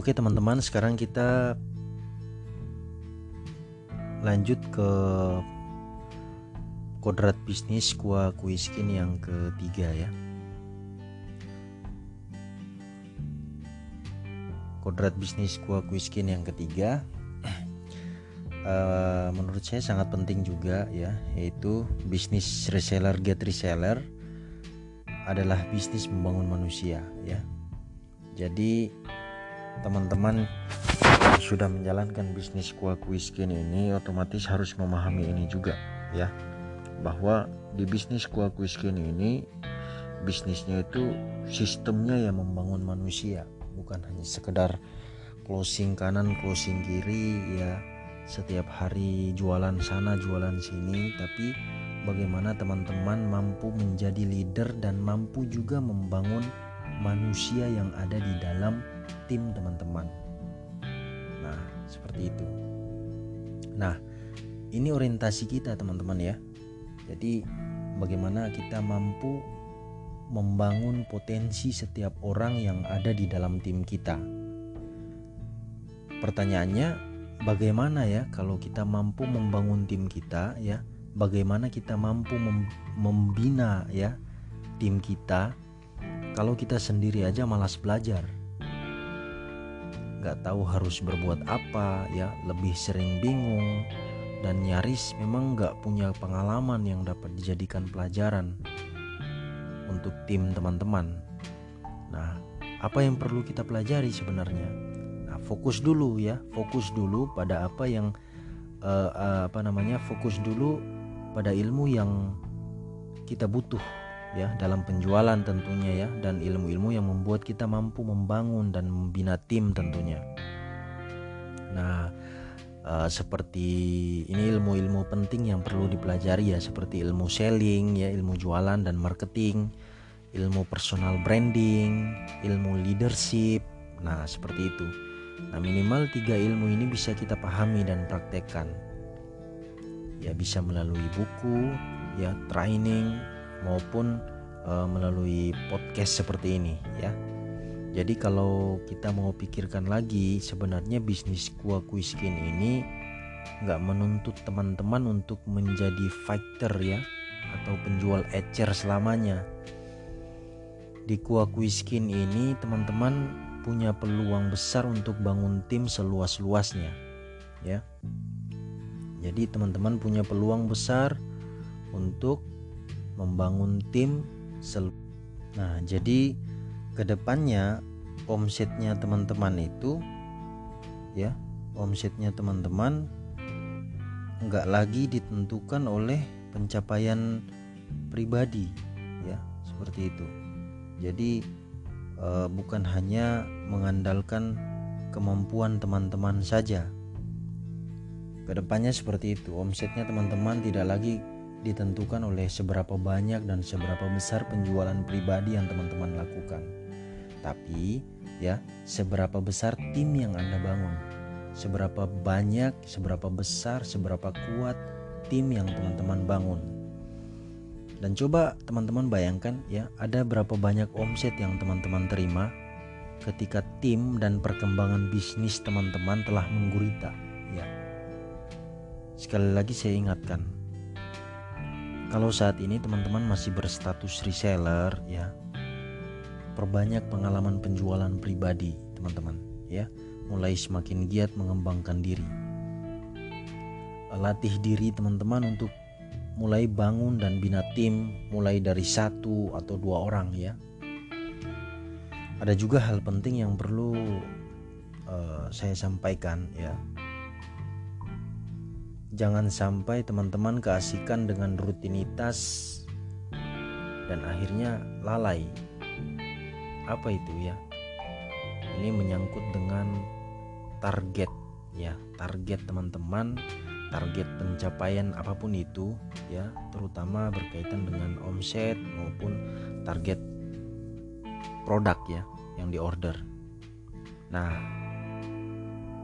Oke teman-teman, sekarang kita lanjut ke kodrat bisnis Kua Kuiskin yang ketiga ya. Kodrat bisnis Kua Kuiskin yang ketiga uh, menurut saya sangat penting juga ya, yaitu bisnis reseller get reseller adalah bisnis membangun manusia ya. Jadi teman-teman sudah menjalankan bisnis kuah kuiskin ini otomatis harus memahami ini juga ya. Bahwa di bisnis kuah kuiskin ini bisnisnya itu sistemnya yang membangun manusia bukan hanya sekedar closing kanan closing kiri ya. Setiap hari jualan sana jualan sini tapi bagaimana teman-teman mampu menjadi leader dan mampu juga membangun manusia yang ada di dalam tim teman-teman. Nah, seperti itu. Nah, ini orientasi kita teman-teman ya. Jadi bagaimana kita mampu membangun potensi setiap orang yang ada di dalam tim kita. Pertanyaannya, bagaimana ya kalau kita mampu membangun tim kita ya? Bagaimana kita mampu membina ya tim kita kalau kita sendiri aja malas belajar nggak tahu harus berbuat apa ya. Lebih sering bingung dan nyaris memang nggak punya pengalaman yang dapat dijadikan pelajaran untuk tim teman-teman. Nah apa yang perlu kita pelajari sebenarnya? Nah fokus dulu ya. Fokus dulu pada apa yang uh, uh, apa namanya fokus dulu pada ilmu yang kita butuh ya dalam penjualan tentunya ya dan ilmu-ilmu yang membuat kita mampu membangun dan membina tim tentunya. Nah, uh, seperti ini ilmu-ilmu penting yang perlu dipelajari ya seperti ilmu selling ya, ilmu jualan dan marketing, ilmu personal branding, ilmu leadership. Nah, seperti itu. Nah, minimal tiga ilmu ini bisa kita pahami dan praktekkan. Ya, bisa melalui buku, ya, training, maupun uh, melalui podcast seperti ini ya. Jadi kalau kita mau pikirkan lagi sebenarnya bisnis kuah kuiskin ini nggak menuntut teman-teman untuk menjadi fighter ya atau penjual ecer selamanya. Di kuah kuiskin ini teman-teman punya peluang besar untuk bangun tim seluas-luasnya ya. Jadi teman-teman punya peluang besar untuk membangun tim sel nah jadi ke depannya omsetnya teman-teman itu ya omsetnya teman-teman nggak lagi ditentukan oleh pencapaian pribadi ya seperti itu. Jadi e, bukan hanya mengandalkan kemampuan teman-teman saja. Ke depannya seperti itu. Omsetnya teman-teman tidak lagi ditentukan oleh seberapa banyak dan seberapa besar penjualan pribadi yang teman-teman lakukan. Tapi ya, seberapa besar tim yang Anda bangun. Seberapa banyak, seberapa besar, seberapa kuat tim yang teman-teman bangun. Dan coba teman-teman bayangkan ya, ada berapa banyak omset yang teman-teman terima ketika tim dan perkembangan bisnis teman-teman telah menggurita ya. Sekali lagi saya ingatkan, kalau saat ini teman-teman masih berstatus reseller ya, perbanyak pengalaman penjualan pribadi teman-teman ya, mulai semakin giat mengembangkan diri. Latih diri teman-teman untuk mulai bangun dan bina tim mulai dari satu atau dua orang ya. Ada juga hal penting yang perlu uh, saya sampaikan ya Jangan sampai teman-teman keasikan dengan rutinitas dan akhirnya lalai. Apa itu ya? Ini menyangkut dengan target ya, target teman-teman, target pencapaian apa pun itu ya, terutama berkaitan dengan omset maupun target produk ya yang diorder. Nah,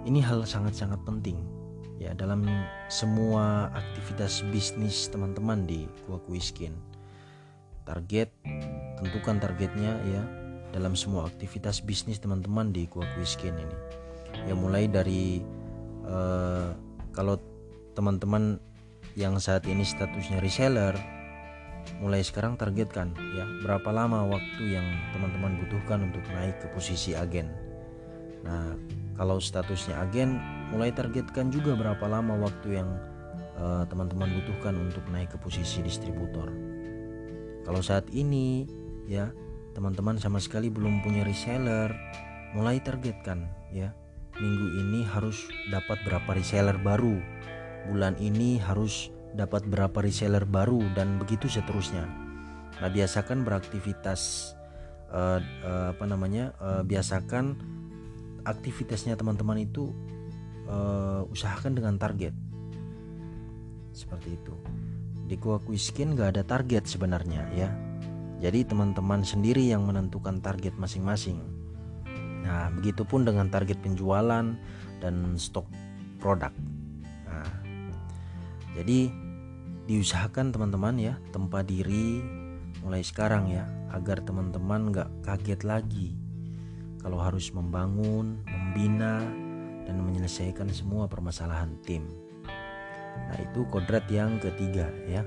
ini hal sangat-sangat penting ya dalam semua aktivitas bisnis teman-teman di Kuiskin target tentukan targetnya ya dalam semua aktivitas bisnis teman-teman di Kuakuiskin ini. Ya mulai dari uh, kalau teman-teman yang saat ini statusnya reseller mulai sekarang targetkan ya berapa lama waktu yang teman-teman butuhkan untuk naik ke posisi agen. Nah kalau statusnya agen mulai targetkan juga berapa lama waktu yang eh, teman-teman uh, butuhkan untuk naik ke posisi distributor. Kalau saat ini ya teman-teman sama sekali belum punya reseller mulai targetkan ya. Minggu ini harus dapat berapa reseller baru. Bulan ini harus dapat berapa reseller baru dan begitu seterusnya. Nah biasakan beraktivitas uh, uh, apa namanya uh, biasakan aktivitasnya teman-teman itu uh, usahakan dengan target. Seperti itu. Di Kuakuiskin gak ada target sebenarnya ya. Jadi teman-teman sendiri yang menentukan target masing-masing. Nah begitupun dengan target penjualan dan stok produk. Nah jadi diusahakan teman-teman ya tempat diri mulai sekarang ya agar teman-teman gak kaget lagi. Kalau harus membangun, membina, dan menyelesaikan semua permasalahan tim. Nah itu kodrat yang ketiga ya